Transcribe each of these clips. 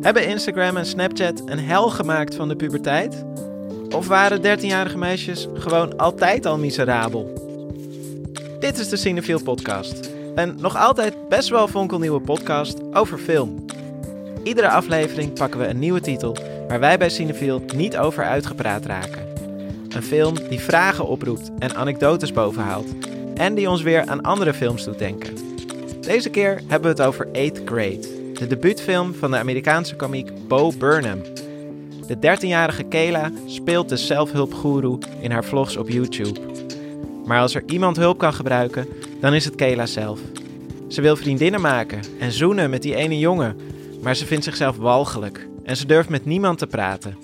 Hebben Instagram en Snapchat een hel gemaakt van de puberteit? Of waren 13-jarige meisjes gewoon altijd al miserabel? Dit is de Cinefiel Podcast. Een nog altijd best wel fonkelnieuwe podcast over film. Iedere aflevering pakken we een nieuwe titel waar wij bij Cinefiel niet over uitgepraat raken. Een film die vragen oproept en anekdotes bovenhaalt. En die ons weer aan andere films doet denken. Deze keer hebben we het over 8th Grade de debuutfilm van de Amerikaanse komiek Bo Burnham. De 13-jarige Kayla speelt de zelfhulpgoeroe in haar vlogs op YouTube. Maar als er iemand hulp kan gebruiken, dan is het Kayla zelf. Ze wil vriendinnen maken en zoenen met die ene jongen, maar ze vindt zichzelf walgelijk en ze durft met niemand te praten.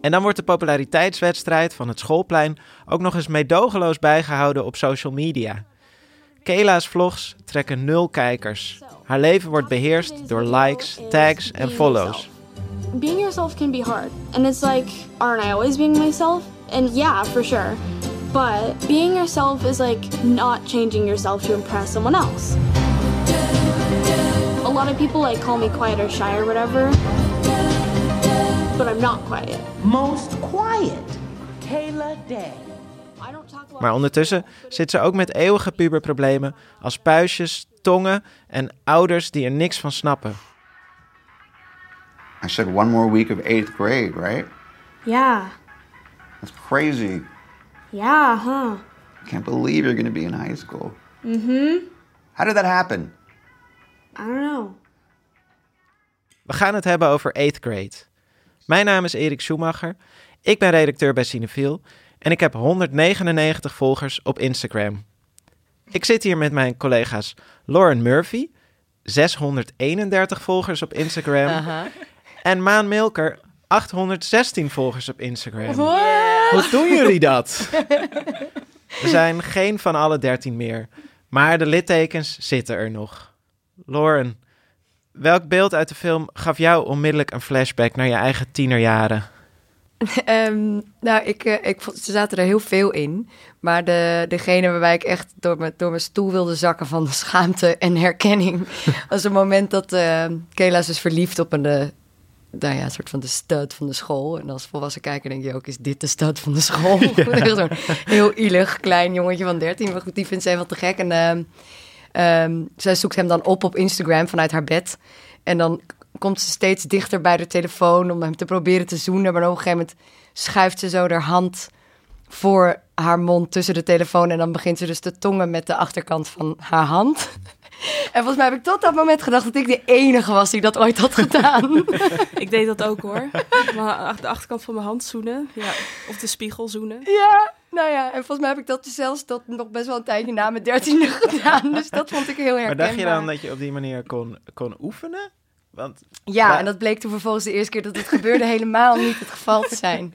En dan wordt de populariteitswedstrijd van het schoolplein ook nog eens meedogenloos bijgehouden op social media. Kayla's vlogs trekken nul kijkers. Haar leven wordt beheerst door likes, tags en follows. Being yourself can be hard. And it's like, aren't I always being myself? And yeah, for sure. But being yourself is like not changing yourself to impress someone else. A lot of people like call me quiet or shy or whatever. But I'm not quiet. Most quiet. Kayla Day. Maar ondertussen zit ze ook met eeuwige puberproblemen als puistjes, tongen en ouders die er niks van snappen. I said one more week of eighth grade, right? Yeah. That's crazy. Yeah, huh? I can't believe you're going to be in high school. Mm-hmm. How did that happen? I don't know. We gaan het hebben over 8th grade. Mijn naam is Erik Schumacher. Ik ben redacteur bij Cinefiel en ik heb 199 volgers op Instagram. Ik zit hier met mijn collega's Lauren Murphy, 631 volgers op Instagram. En Maan Milker, 816 volgers op Instagram. Hoe doen jullie dat? Er zijn geen van alle 13 meer, maar de littekens zitten er nog. Lauren, welk beeld uit de film gaf jou onmiddellijk een flashback naar je eigen tienerjaren? Um, nou, ik, uh, ik, ze zaten er heel veel in. Maar de, degene waarbij ik echt door, me, door mijn stoel wilde zakken van schaamte en herkenning... was het moment dat uh, Kela is dus verliefd op een... Uh, nou ja, soort van de stud van de school. En als volwassen kijker denk je ook, is dit de stud van de school? Ja. Zo'n heel ielig klein jongetje van 13. Maar goed, die vindt ze helemaal te gek. En um, zij zoekt hem dan op op Instagram vanuit haar bed. En dan komt ze steeds dichter bij de telefoon om hem te proberen te zoenen. Maar op een gegeven moment schuift ze zo haar hand voor haar mond tussen de telefoon. En dan begint ze dus te tongen met de achterkant van haar hand. En volgens mij heb ik tot dat moment gedacht dat ik de enige was die dat ooit had gedaan. ik deed dat ook hoor. Maar de achterkant van mijn hand zoenen. Ja. Of de spiegel zoenen. Ja, nou ja. En volgens mij heb ik dat zelfs tot nog best wel een tijdje na mijn dertiende gedaan. Dus dat vond ik heel herkenbaar. Maar dacht je dan dat je op die manier kon, kon oefenen? Want, ja, en dat bleek toen vervolgens de eerste keer dat het gebeurde helemaal niet het geval te zijn.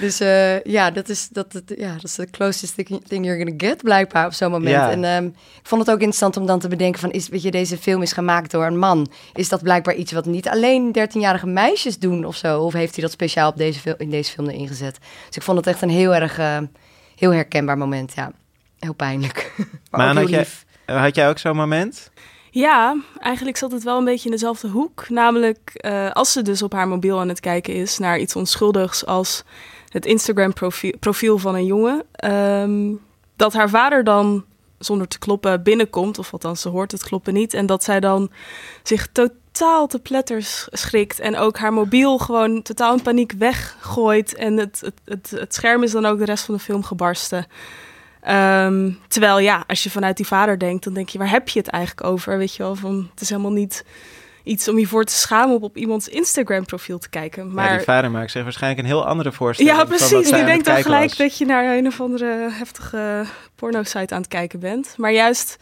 Dus uh, ja, dat is, dat, dat, ja, dat is de closest thing, you're gonna get, blijkbaar op zo'n moment. Ja. En um, ik vond het ook interessant om dan te bedenken van, is, weet je, deze film is gemaakt door een man. Is dat blijkbaar iets wat niet alleen 13-jarige meisjes doen of zo? Of heeft hij dat speciaal op deze, in deze film ingezet? Dus ik vond het echt een heel erg, uh, heel herkenbaar moment, ja. Heel pijnlijk. maar, maar had, jij, had jij ook zo'n moment? Ja, eigenlijk zat het wel een beetje in dezelfde hoek. Namelijk, uh, als ze dus op haar mobiel aan het kijken is naar iets onschuldigs als het Instagram-profiel profiel van een jongen, um, dat haar vader dan zonder te kloppen binnenkomt, of althans ze hoort het kloppen niet, en dat zij dan zich totaal te pletters schrikt en ook haar mobiel gewoon totaal in paniek weggooit en het, het, het, het scherm is dan ook de rest van de film gebarsten. Um, terwijl ja, als je vanuit die vader denkt, dan denk je, waar heb je het eigenlijk over? Weet je wel, van het is helemaal niet iets om je voor te schamen op op iemands Instagram profiel te kijken. Maar ja, die vader maakt zich waarschijnlijk een heel andere voorstelling. Ja, precies. Die denkt dan gelijk was. dat je naar een of andere heftige porno-site aan het kijken bent. Maar juist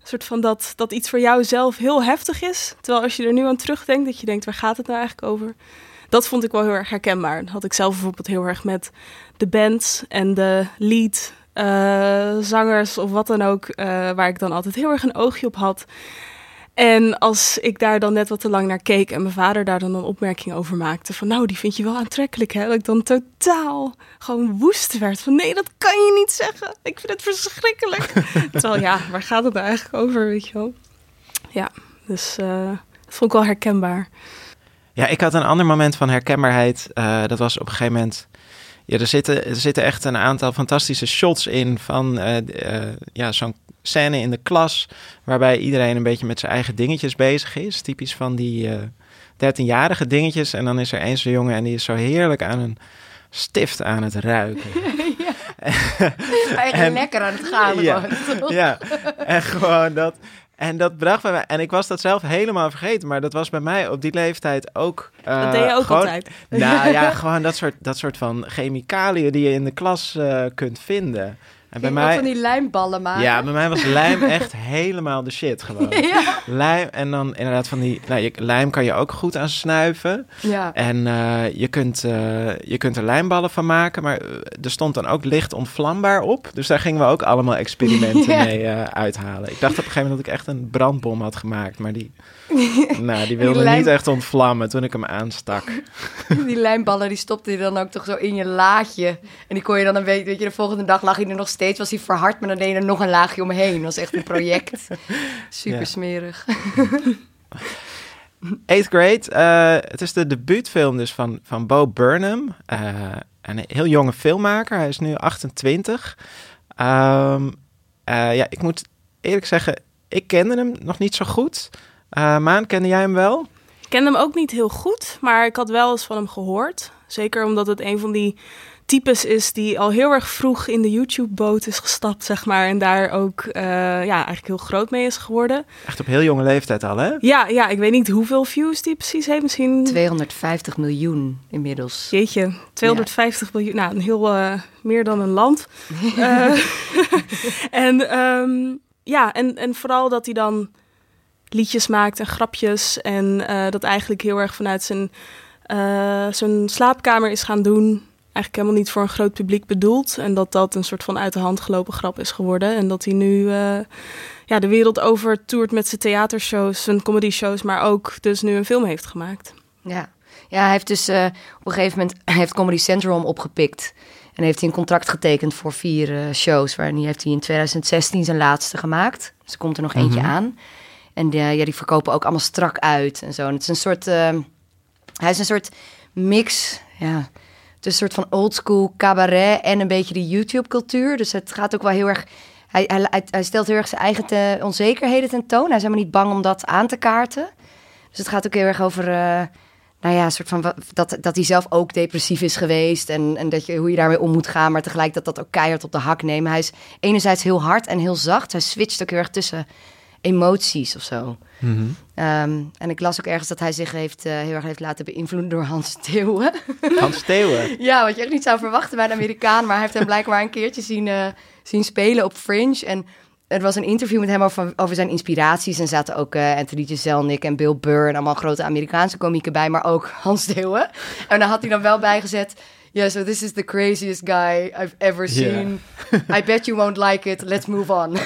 een soort van dat, dat iets voor jou zelf heel heftig is. Terwijl als je er nu aan terugdenkt, dat je denkt, waar gaat het nou eigenlijk over? Dat vond ik wel heel erg herkenbaar. Dat had ik zelf bijvoorbeeld heel erg met de band en de lead uh, zangers of wat dan ook, uh, waar ik dan altijd heel erg een oogje op had. En als ik daar dan net wat te lang naar keek en mijn vader daar dan een opmerking over maakte van nou, die vind je wel aantrekkelijk, hè? Dat ik dan totaal gewoon woest werd van nee, dat kan je niet zeggen. Ik vind het verschrikkelijk. Terwijl ja, waar gaat het nou eigenlijk over, weet je wel? Ja, dus uh, dat vond ik wel herkenbaar. Ja, ik had een ander moment van herkenbaarheid. Eh, dat was op een gegeven moment. Ja, er zitten, er zitten echt een aantal fantastische shots in van eh, eh, ja, zo'n scène in de klas. Waarbij iedereen een beetje met zijn eigen dingetjes bezig is. Typisch van die eh 13-jarige dingetjes. En dan is er één zo'n jongen en die is zo heerlijk aan een stift aan het ruiken. Eigenlijk En- lekker aan het gaan. Ja. ja, en gewoon dat. En dat bracht bij mij. En ik was dat zelf helemaal vergeten. Maar dat was bij mij op die leeftijd ook. eh, Dat deed je ook gewoon- altijd. Nou ja, gewoon dat soort, dat soort van chemicaliën die je in de klas eh, kunt vinden. En bij ook van mij. die lijmballen maken. Ja, bij mij was lijm echt helemaal de shit gewoon. ja. Lijm en dan inderdaad van die... Nou, je, lijm kan je ook goed aan snuiven. ja. En eh, je, kunt, eh, je kunt er lijmballen van maken, maar eh, er stond dan ook licht ontvlambaar op. Dus daar gingen we ook allemaal experimenten Ja. mee uithalen. Ik dacht op een gegeven moment dat ik echt een brandbom had gemaakt, maar die, nou, die wilde lijm- niet echt ontvlammen toen ik hem aanstak. Die lijmballen die stopte je dan ook toch zo in je laadje. En die kon je dan een beetje, weet je, de volgende dag lag hij er nog steeds, was hij verhard, maar dan deed je er nog een laagje omheen. Dat was echt een project. Super smerig. Eighth Grade, eh, het is de debuutfilm dus van, van Bo Burnham. eh, een heel jonge filmmaker, hij is nu 28. Ehm, eh, ja, ik moet eerlijk zeggen, ik kende hem nog niet zo goed. Eh, Maan, kende jij hem wel? Ik kende hem ook niet heel goed, maar ik had wel eens van hem gehoord. Zeker omdat het een van die types is die al heel erg vroeg in de YouTube-boot is gestapt, zeg maar. En daar ook eh, ja, eigenlijk heel groot mee is geworden. Echt op heel jonge leeftijd al, hè? Ja, ja, ik weet niet hoeveel views die precies heeft. Misschien, 250 miljoen inmiddels. jeetje, 250 miljoen. Nou, een heel eh, meer dan een land. Eh, en ehm, ja, en, en vooral dat hij dan liedjes maakt en grapjes. En eh, dat eigenlijk heel erg vanuit zijn, eh, zijn slaapkamer is gaan doen. Eigenlijk helemaal niet voor een groot publiek bedoeld. En dat dat een soort van uit de hand gelopen grap is geworden. En dat hij nu eh, ja, de wereld over toert met zijn theatershows, zijn comedy shows. Maar ook dus nu een film heeft gemaakt. Ja. ja, hij heeft dus eh, op een gegeven moment heeft Comedy Central hem opgepikt. En heeft hij een contract getekend voor vier eh, shows. Waarin hij heeft hij in 2016 zijn laatste gemaakt. Dus er komt er nog eentje aan. En eh, ja, die verkopen ook allemaal strak uit en zo. En het is een soort... eh, hij is een soort mix, ja... Is een soort van oldschool cabaret en een beetje die YouTube-cultuur. Dus het gaat ook wel heel erg... Hij, hij, hij- stelt heel erg zijn eigen onzekerheden tentoon. Hij is helemaal niet bang om dat aan te kaarten. Dus het gaat ook heel erg over... eh, nou ja, een soort van dat, dat hij zelf ook depressief is geweest. En, en dat je, hoe je daarmee om moet gaan. Maar tegelijk dat dat ook keihard op de hak nemen. Hij is enerzijds heel hard en heel zacht. Hij switcht ook heel erg tussen emoties of zo. Ehm, en ik las ook ergens dat hij zich heeft, eh, heel erg heeft laten beïnvloeden door Hans Theeuwen. Hans ja, wat je echt niet zou verwachten bij een Amerikaan. Maar hij heeft hem blijkbaar een keertje zien, eh, zien spelen op Fringe. En er was een interview met hem over, over zijn inspiraties. En zaten ook eh, Anthony Jeselnik en Bill Burr en allemaal grote Amerikaanse komieken bij. Maar ook Hans Theeuwen. En daar had hij dan wel bijgezet... Yeah, so this is the craziest guy I've ever seen. I bet you won't like it. Let's move on.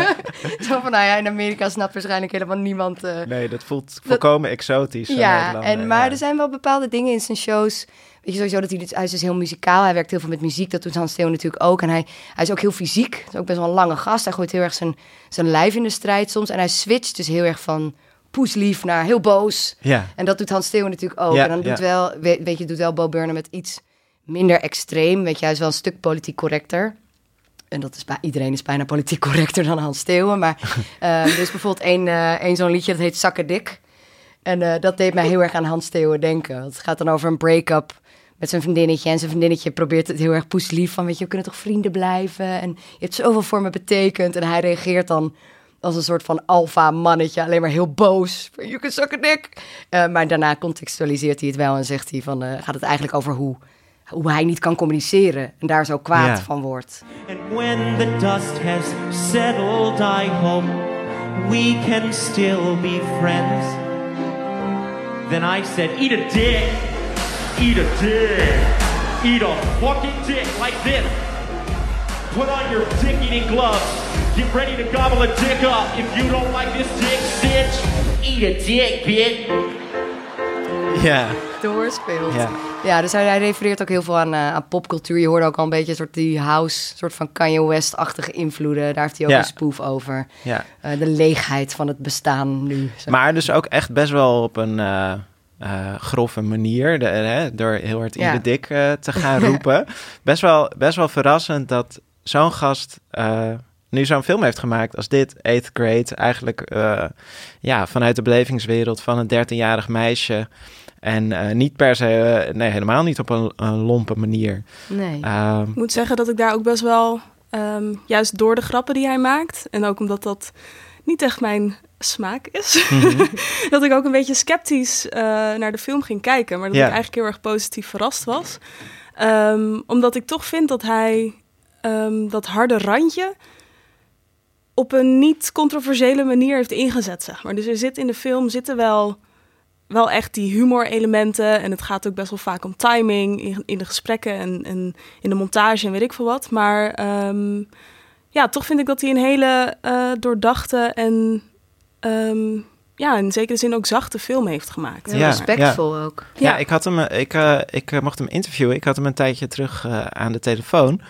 Zo van, nou ja, in Amerika snapt waarschijnlijk helemaal niemand... eh, Nee, dat voelt volkomen exotisch. zo'n ja, en, maar ja. er zijn wel bepaalde dingen in zijn shows. Weet je sowieso dat hij, dit- hij is dus heel muzikaal. Hij werkt heel veel met muziek. Dat doet Hans Theo natuurlijk ook. En hij, hij is ook heel fysiek. Hij is ook best wel een lange gast. Hij gooit heel erg zijn, zijn lijf in de strijd soms. En hij switcht dus heel erg van poeslief naar heel boos. Ja, En dat doet Hans Theo natuurlijk ook. Ja, en dan doet wel, weet, weet je, doet wel Bo Burnham met iets minder extreem. Weet je, hij is wel een stuk politiek correcter. En dat is bij iedereen is bijna politiek correcter dan Hans Steeuwen. Maar eh, er is bijvoorbeeld één, één zo'n liedje dat heet Zakken Dik. En eh, dat deed mij heel erg aan Hans Steeuwen denken. Het gaat dan over een break-up met zijn vriendinnetje. En zijn vriendinnetje probeert het heel erg poeslief van... weet je, we kunnen toch vrienden blijven? En je hebt zoveel voor me betekend. En hij reageert dan als een soort van alfa mannetje. Alleen maar heel boos. You can suck a dick. Maar daarna contextualiseert hij het wel en zegt hij van... gaat het eigenlijk over hoe, hoe hij niet kan communiceren. En daar zo kwaad Ja. van wordt. And when the dust has settled, I hope we can still be friends. Then I said, Eat a dick, eat a dick, eat a fucking dick like this. Put on your dick eating gloves. Get ready to gobble a dick up. If you don't like this dick, stitch, eat a dick, bitch. ja, ja. Ja, dus hij, hij refereert ook heel veel aan, eh, aan popcultuur. Je hoorde ook al een beetje een soort die house, soort van Kanye West-achtige invloeden. Daar heeft hij ook Ja. een spoof over. ja. Eh, de leegheid van het bestaan nu. zeg Maar dus ook echt best wel op een, eh, grove manier, de, hè, door heel hard Ja. Ibe Dik te gaan roepen. best, wel, best wel verrassend dat zo'n gast nu zo'n film heeft gemaakt als dit, Eighth Grade. Eigenlijk ja, vanuit de belevingswereld van een 13-jarig meisje. En eh, niet per se, eh, nee, helemaal niet op een, een lompe manier. Nee. Ehm, Ik moet zeggen dat ik daar ook best wel, ehm, juist door de grappen die hij maakt, en ook omdat dat niet echt mijn smaak is, mhm. dat ik ook een beetje sceptisch eh, naar de film ging kijken. Maar dat ik eigenlijk heel erg positief verrast was. Ehm, omdat ik toch vind dat hij ehm, dat harde randje op een niet controversiële manier heeft ingezet, zeg maar. Dus er zit in de film zitten wel, wel echt die humorelementen. En het gaat ook best wel vaak om timing in, in de gesprekken en, en in de montage en weet ik veel wat. Maar ehm, ja, toch vind ik dat hij een hele eh, doordachte en ehm, ja, in zekere zin ook zachte film heeft gemaakt. Heel Ja, respectvol ook. Ja, Ja. ik, had hem, eh, ik, eh, ik mocht hem interviewen. Ik had hem een tijdje terug aan de telefoon.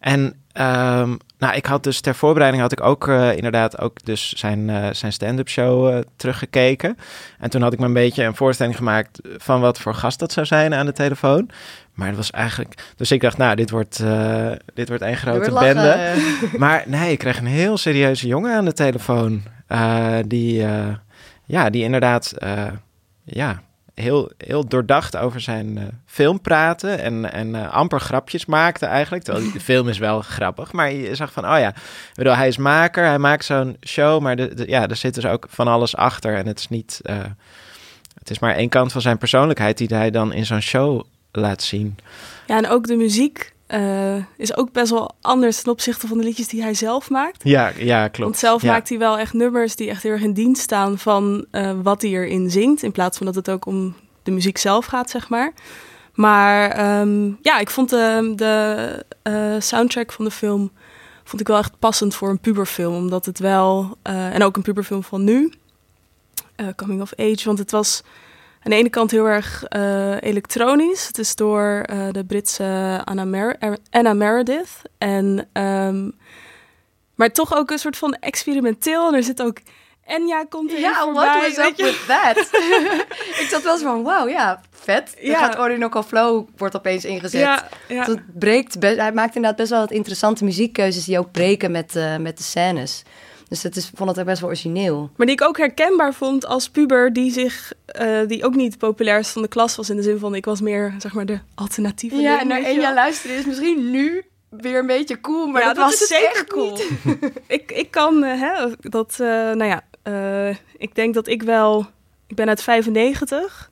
En ehm, nou, ik had dus ter voorbereiding had ik ook eh, inderdaad ook dus zijn, eh, zijn stand-up show eh, teruggekeken. En toen had ik me een beetje een voorstelling gemaakt van wat voor gast dat zou zijn aan de telefoon. Maar het was eigenlijk... Dus ik dacht, nou, dit wordt, dit wordt één Er grote wordt bende. Maar nee, ik kreeg een heel serieuze jongen aan de telefoon. die, ja, die inderdaad ja, heel, heel doordacht over zijn eh, film praatte. En, en eh, amper grapjes maakte eigenlijk. Terwijl de film is wel grappig. Maar je zag van, oh ja, bedoel, hij is maker. Hij maakt zo'n show. Maar de, de- ja, er zit dus ook van alles achter. En het is niet... eh, het is maar één kant van zijn persoonlijkheid die hij dan in zo'n show laat zien. Ja, en ook de muziek eh, is ook best wel anders ten opzichte van de liedjes die hij zelf maakt. Ja, ja klopt. Want zelf ja. maakt hij wel echt nummers die echt heel erg in dienst staan van eh, wat hij erin zingt. In plaats van dat het ook om de muziek zelf gaat, zeg maar. Maar ehm, ja, ik vond de, de eh, soundtrack van de film vond ik wel echt passend voor een puberfilm. Omdat het wel, en ook een puberfilm van nu, Coming of Age. Want het was aan de ene kant heel erg eh, elektronisch. Het is door eh, de Britse Anna, Mer- Anna Meredith. En, ehm, maar toch ook een soort van experimenteel. En er zit ook Enya komt er Ja, what was up je? with that? ik zat wel eens van, wauw, ja, vet. Dan Ja. gaat Orinoco Flow, wordt opeens ingezet. Ja, ja. Dat breekt, hij maakt inderdaad best wel wat interessante muziekkeuzes die ook breken met, eh, met de scènes. Dus dat is, ik vond het best wel origineel. Maar die ik ook herkenbaar vond als puber, die zich, eh, die ook niet populairst van de klas was in de zin van ik was meer zeg maar de alternatieve. Ja, en naar Enya wel. luisteren is misschien nu weer een beetje cool, maar ja, dat, was zeker echt cool. niet. ik, ik kan, eh, hè, dat, eh, nou ja, eh, ik denk dat ik wel, ik ben uit 95,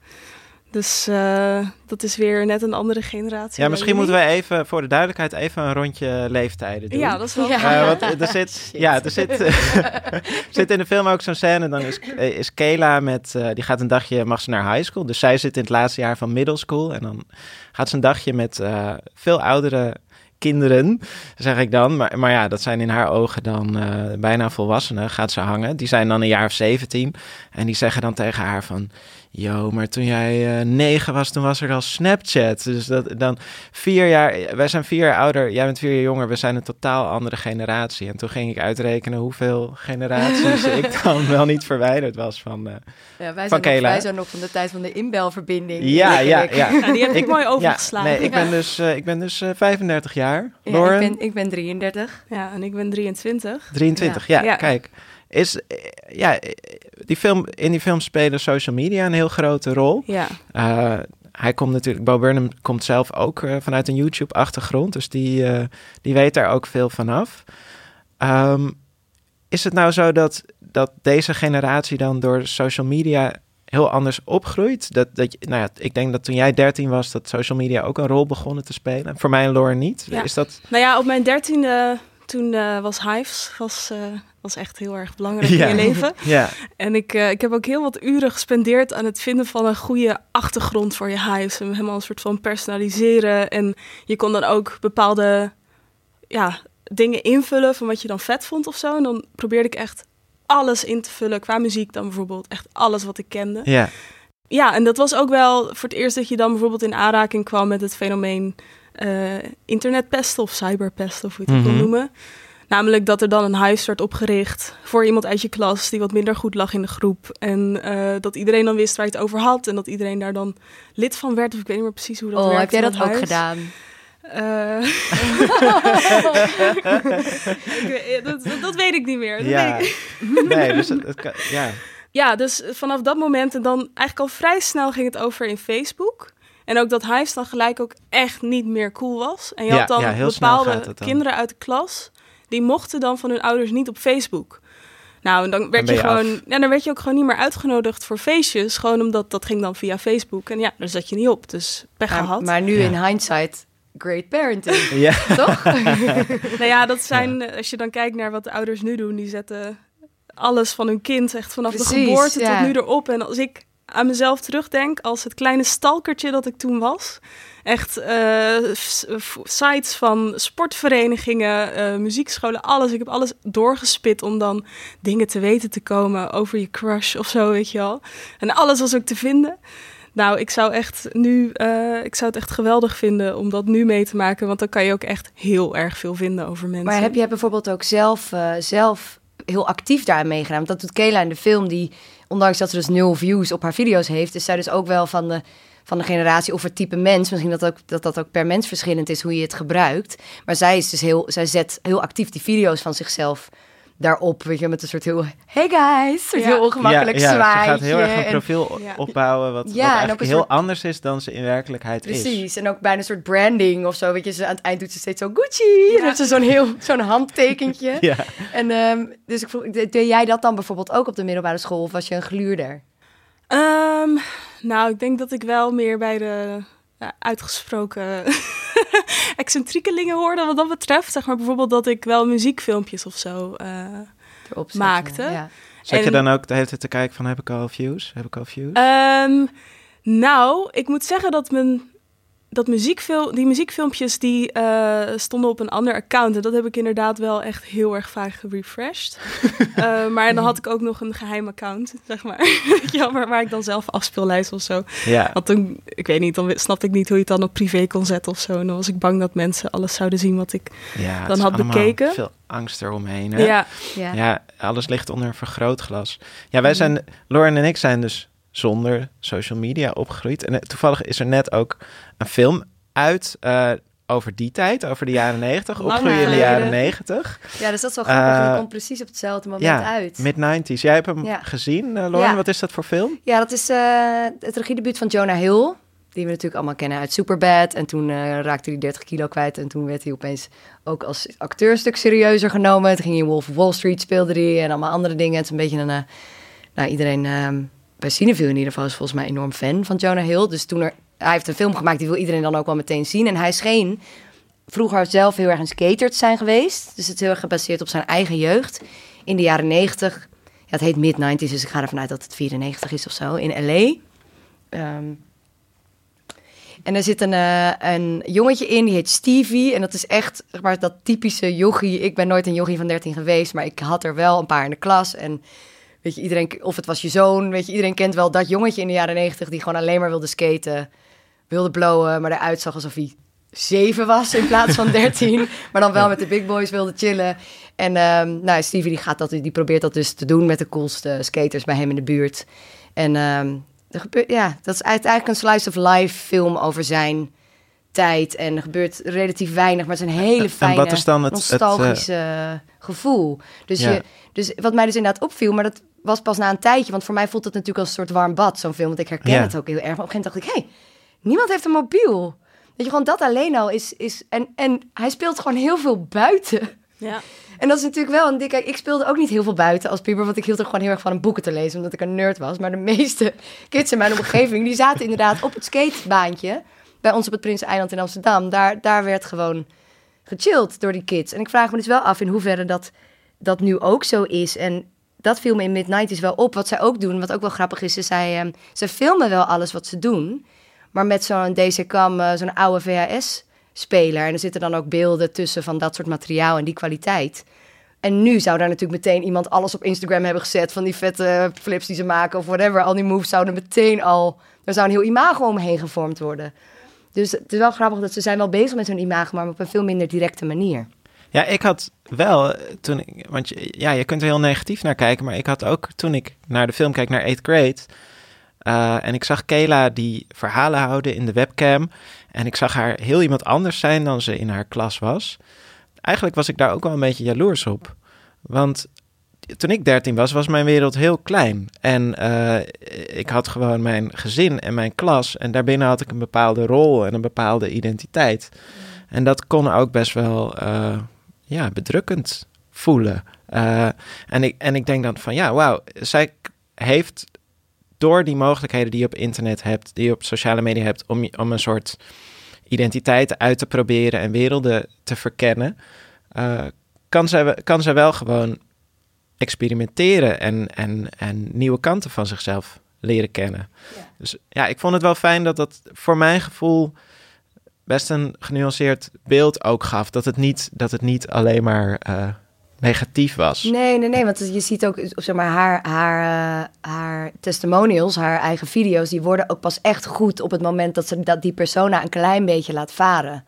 dus eh, dat is weer net een andere generatie. Ja, misschien jullie. moeten we even, voor de duidelijkheid, even een rondje leeftijden doen. Ja, dat is wel. Ja. Eh, want er zit, ja, er zit, zit in de film ook zo'n scène. Dan is, eh, is Kayla met, eh, die gaat een dagje, mag ze naar high school. Dus zij zit in het laatste jaar van middle school. En dan gaat ze een dagje met eh, veel oudere kinderen, zeg ik dan. Maar, maar ja, dat zijn in haar ogen dan eh, bijna volwassenen, gaat ze hangen. Die zijn dan een jaar of 17. En die zeggen dan tegen haar van... Yo, maar toen jij eh, negen was, toen was er al Snapchat. Dus dat dan vier jaar... Wij zijn vier jaar ouder, jij bent vier jaar jonger. We zijn een totaal andere generatie. En toen ging ik uitrekenen hoeveel generaties ik dan wel niet verwijderd was van... eh, Ja, wij, Van zijn nog, wij zijn nog van de tijd van de inbelverbinding. Ja, ja, ja. Ja, die heb ik Ik- mooi ja, overgeslagen. nee, ik ben dus, eh, ik ben dus eh, 35 jaar. Ja, Lauren, ik, ben, ik ben 33. Ja, en ik ben 23. 23. Ja, Ja. kijk. Is, eh, ja, eh, die film, in die film spelen social media een heel grote rol. Ja. Eh, hij komt natuurlijk, Bo Burnham komt zelf ook vanuit een YouTube-achtergrond, dus die, die weet daar ook veel vanaf. Ehm, is het nou zo dat, dat deze generatie dan door social media heel anders opgroeit? Dat, dat, je- nou ja, ik denk dat toen jij 13 was, dat social media ook een rol begonnen te spelen. Voor mij en Lauren niet. Ja. Is dat... Nou ja, op mijn dertiende, toen was Hives was, was echt heel erg belangrijk Ja. in je leven. Ja, En ik, eh, ik heb ook heel wat uren gespendeerd aan het vinden van een goede achtergrond voor je Hives. En helemaal een soort van personaliseren. En je kon dan ook bepaalde ja, dingen invullen van wat je dan vet vond of zo. En dan probeerde ik echt alles in te vullen, qua muziek dan bijvoorbeeld. Echt alles wat ik kende. ja. Ja, en dat was ook wel voor het eerst dat je dan bijvoorbeeld in aanraking kwam met het fenomeen eh, internetpesten of cyberpesten, of hoe je het ook Mhm. wil noemen. Namelijk dat er dan een huis werd opgericht voor iemand uit je klas die wat minder goed lag in de groep. En eh, dat iedereen dan wist waar je het over had. En dat iedereen daar dan lid van werd. Of ik weet niet meer precies hoe dat Oh, werkt. heb jij dat ook huis. gedaan? Eh, ik dat, dat, weet ik niet meer. Dat Ja. weet ik- Nee, dus het, het kan- ja. Ja, dus vanaf dat moment en dan eigenlijk al vrij snel ging het over in Facebook. En ook dat Hives dan gelijk ook echt niet meer cool was. En je Ja, had dan ja, bepaalde kinderen uit de klas... die mochten dan van hun ouders niet op Facebook. Nou, en dan werd je je gewoon... Ja, dan werd je ook gewoon niet meer uitgenodigd voor feestjes. Gewoon omdat dat ging dan via Facebook. En ja, daar zat je niet op. Dus pech Maar, gehad. maar nu Ja. in hindsight, great parenting, Ja. toch? Nou ja, dat zijn, eh, als je dan kijkt naar wat de ouders nu doen, die zetten alles van hun kind echt vanaf de geboorte ja. tot nu erop. En als ik aan mezelf terugdenk als het kleine stalkertje dat ik toen was, echt eh, sites van sportverenigingen, eh, muziekscholen, alles. Ik heb alles doorgespit om dan dingen te weten te komen over je crush of zo, weet je wel. En alles was ook te vinden. Nou, ik zou echt nu, eh, ik zou het echt geweldig vinden om dat nu mee te maken, want dan kan je ook echt heel erg veel vinden over mensen. Maar heb jij bijvoorbeeld ook zelf, zelf heel actief daaraan meegedaan? Dat doet Kayla in de film, die, ondanks dat ze dus nul views op haar video's heeft, is zij dus ook wel van de, van de generatie of het type mens. Misschien dat, ook, dat dat ook per mens verschillend is hoe je het gebruikt. Maar zij, is dus heel, zij zet heel actief die video's van zichzelf daarop, weet je, met een soort heel, hey guys, Ja. heel ongemakkelijk ja, ja, zwaaitje. Ze gaat heel erg een en- profiel opbouwen wat, Ja, wat en eigenlijk heel soort- anders is dan ze in werkelijkheid is. Precies, en ook bijna een soort branding of zo. Weet je, ze, aan het eind doet ze steeds zo Gucci. En ze zo'n heel zo'n handtekentje. Ja. En um, dus ik vroeg, deed deed jij dat dan bijvoorbeeld ook op de middelbare school of was je een gluurder? Ehm, nou, ik denk dat ik wel meer bij de uitgesproken excentriekelingen hoorde wat dat betreft. Zeg maar bijvoorbeeld dat ik wel muziekfilmpjes of zo. eh, Erop zetten, Maakte. Ja. Zet je dan ook de hele tijd te kijken van heb ik al views? Heb ik al views? Ehm, nou, ik moet zeggen dat mijn dat muziekfil die muziekfilmpjes die eh, stonden op een ander account. En dat heb ik inderdaad wel echt heel erg vaak gerefreshed. Eh, maar dan had ik ook nog een geheim account, zeg maar. Wel, waar, ik dan zelf afspeellijst of zo. ja. Want toen, ik weet niet, dan snapte ik niet hoe je het dan op privé kon zetten of zo. En dan was ik bang dat mensen alles zouden zien wat ik... ja, dan had bekeken. veel angst eromheen. Hè? Ja, Ja. Ja, alles ligt onder een vergrootglas. Ja, wij zijn, Lauren en ik zijn dus zonder social media opgegroeid. En eh, toevallig is er net ook een film uit eh, over die tijd, over de jaren negentig. Opgroeien in de jaren negentig. ja, dus dat is wel grappig. Die komt precies op hetzelfde moment Ja, uit. mid-90s. Jij hebt hem Ja. gezien, Lauren. Ja. Wat is dat voor film? Ja, dat is het regiedebuut van Jonah Hill. Die we natuurlijk allemaal kennen uit Superbad. En toen raakte hij 30 kilo kwijt. En toen werd hij opeens ook als acteur een stuk serieuzer genomen. Toen ging hij in Wolf of Wall Street speelde hij. En allemaal andere dingen. Het is een beetje een... nou, iedereen ehm Cineville in ieder geval is volgens mij enorm fan van Jonah Hill. Dus toen er... Hij heeft een film gemaakt, die wil iedereen dan ook wel meteen zien. En hij scheen vroeger zelf heel erg een skater te zijn geweest. Dus het is heel erg gebaseerd op zijn eigen jeugd. In de jaren 90. Ja, het heet mid-90s, dus ik ga ervan uit dat het 94 is of zo. In L.A. Ehm, en er zit een, eh, een jongetje in, die heet Stevie. En dat is echt maar, dat typische jochie. Ik ben nooit een jochie van 13 geweest, maar ik had er wel een paar in de klas. En weet je, iedereen, of het was je zoon, weet je, iedereen kent wel dat jongetje in de jaren 90 die gewoon alleen maar wilde skaten, wilde blowen, maar eruit zag alsof hij zeven was in plaats van 13. maar dan wel met de big boys wilde chillen. En ehm, nou, Stevie die gaat dat, die probeert dat dus te doen met de coolste skaters bij hem in de buurt. En ehm, er gebeurt, ja, dat is eigenlijk een slice of life film over zijn tijd. En er gebeurt relatief weinig, maar het is een hele En fijne, wat is dan het- het, eh, nostalgische gevoel. Dus, Ja. je, dus wat mij dus inderdaad opviel, maar dat was pas na een tijdje. Want voor mij voelt het natuurlijk als een soort warm bad, zo'n film. Want ik herken Ja. het ook heel erg. Maar op een gegeven moment dacht ik, hé, hey, niemand heeft een mobiel. Dat je gewoon dat alleen al is... is en, en hij speelt gewoon heel veel buiten. ja. En dat is natuurlijk wel een dikke... Ik speelde ook niet heel veel buiten als puber, want ik hield er gewoon heel erg van om boeken te lezen, omdat ik een nerd was. Maar de meeste kids in mijn omgeving, die zaten inderdaad op het skatebaantje bij ons op het Prinseneiland in Amsterdam. Daar, daar werd gewoon gechilled door die kids. En ik vraag me dus wel af in hoeverre dat, dat nu ook zo is. En dat viel me in Mid-90s wel op. Wat zij ook doen, wat ook wel grappig is, is zij, zij filmen wel alles wat ze doen. Maar met zo'n DC-cam, eh, zo'n oude VHS-speler. En er zitten dan ook beelden tussen van dat soort materiaal en die kwaliteit. En nu zou daar natuurlijk meteen iemand alles op Instagram hebben gezet... van die vette flips die ze maken of whatever. Al die moves zouden meteen al... Er zou een heel imago omheen gevormd worden. Dus het is wel grappig dat ze zijn wel bezig met hun imago... maar op een veel minder directe manier. Ja, ik had wel eh, toen ik, want je, ja, je kunt er heel negatief naar kijken, maar ik had ook toen ik naar de film keek naar 8th grade eh, en ik zag Kayla die verhalen houden in de webcam en ik zag haar heel iemand anders zijn dan ze in haar klas was. Eigenlijk was ik daar ook wel een beetje jaloers op, want toen ik 13 was, was mijn wereld heel klein. En eh, ik had gewoon mijn gezin en mijn klas. En daarbinnen had ik een bepaalde rol en een bepaalde identiteit. En dat kon ook best wel ja, bedrukkend voelen. Eh, en, ik, en ik denk dan van ja, wauw, zij heeft door die mogelijkheden die je op internet hebt, die je op sociale media hebt, om, om een soort identiteit uit te proberen en werelden te verkennen, kan, zij, kan zij wel gewoon experimenteren en, en, en nieuwe kanten van zichzelf leren kennen. Ja. Dus ja, ik vond het wel fijn dat dat voor mijn gevoel best een genuanceerd beeld ook gaf. Dat het niet, dat het niet alleen maar uh, negatief was. Nee, nee, nee. Want je ziet ook, zeg maar, haar, haar, uh, haar testimonials, haar eigen video's, die worden ook pas echt goed op het moment dat ze dat die persona een klein beetje laat varen.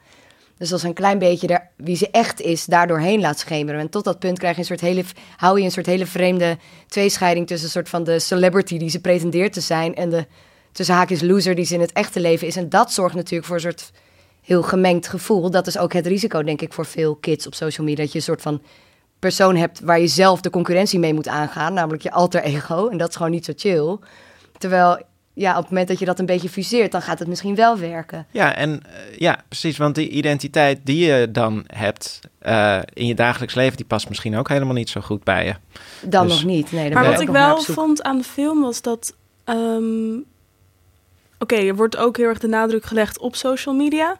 Dus als een klein beetje er, wie ze echt is, daardoor heen laat schemeren. En tot dat punt krijg je een soort hele, hou je een soort hele vreemde tweescheiding tussen een soort van de celebrity die ze pretendeert te zijn en de tussen haakjes loser die ze in het echte leven is. En dat zorgt natuurlijk voor een soort heel gemengd gevoel. Dat is ook het risico, denk ik, voor veel kids op social media. Dat je een soort van persoon hebt waar je zelf de concurrentie mee moet aangaan, namelijk je alter ego. En dat is gewoon niet zo chill. Terwijl ja, op het moment dat je dat een beetje fuseert, dan gaat het misschien wel werken. Ja, en uh, ja, precies. Want die identiteit die je dan hebt uh, in je dagelijks leven, die past misschien ook helemaal niet zo goed bij je. Dan dus, nog niet. Nee, maar wat ik wel vond aan de film was dat. Um, Oké, okay, er wordt ook heel erg de nadruk gelegd op social media.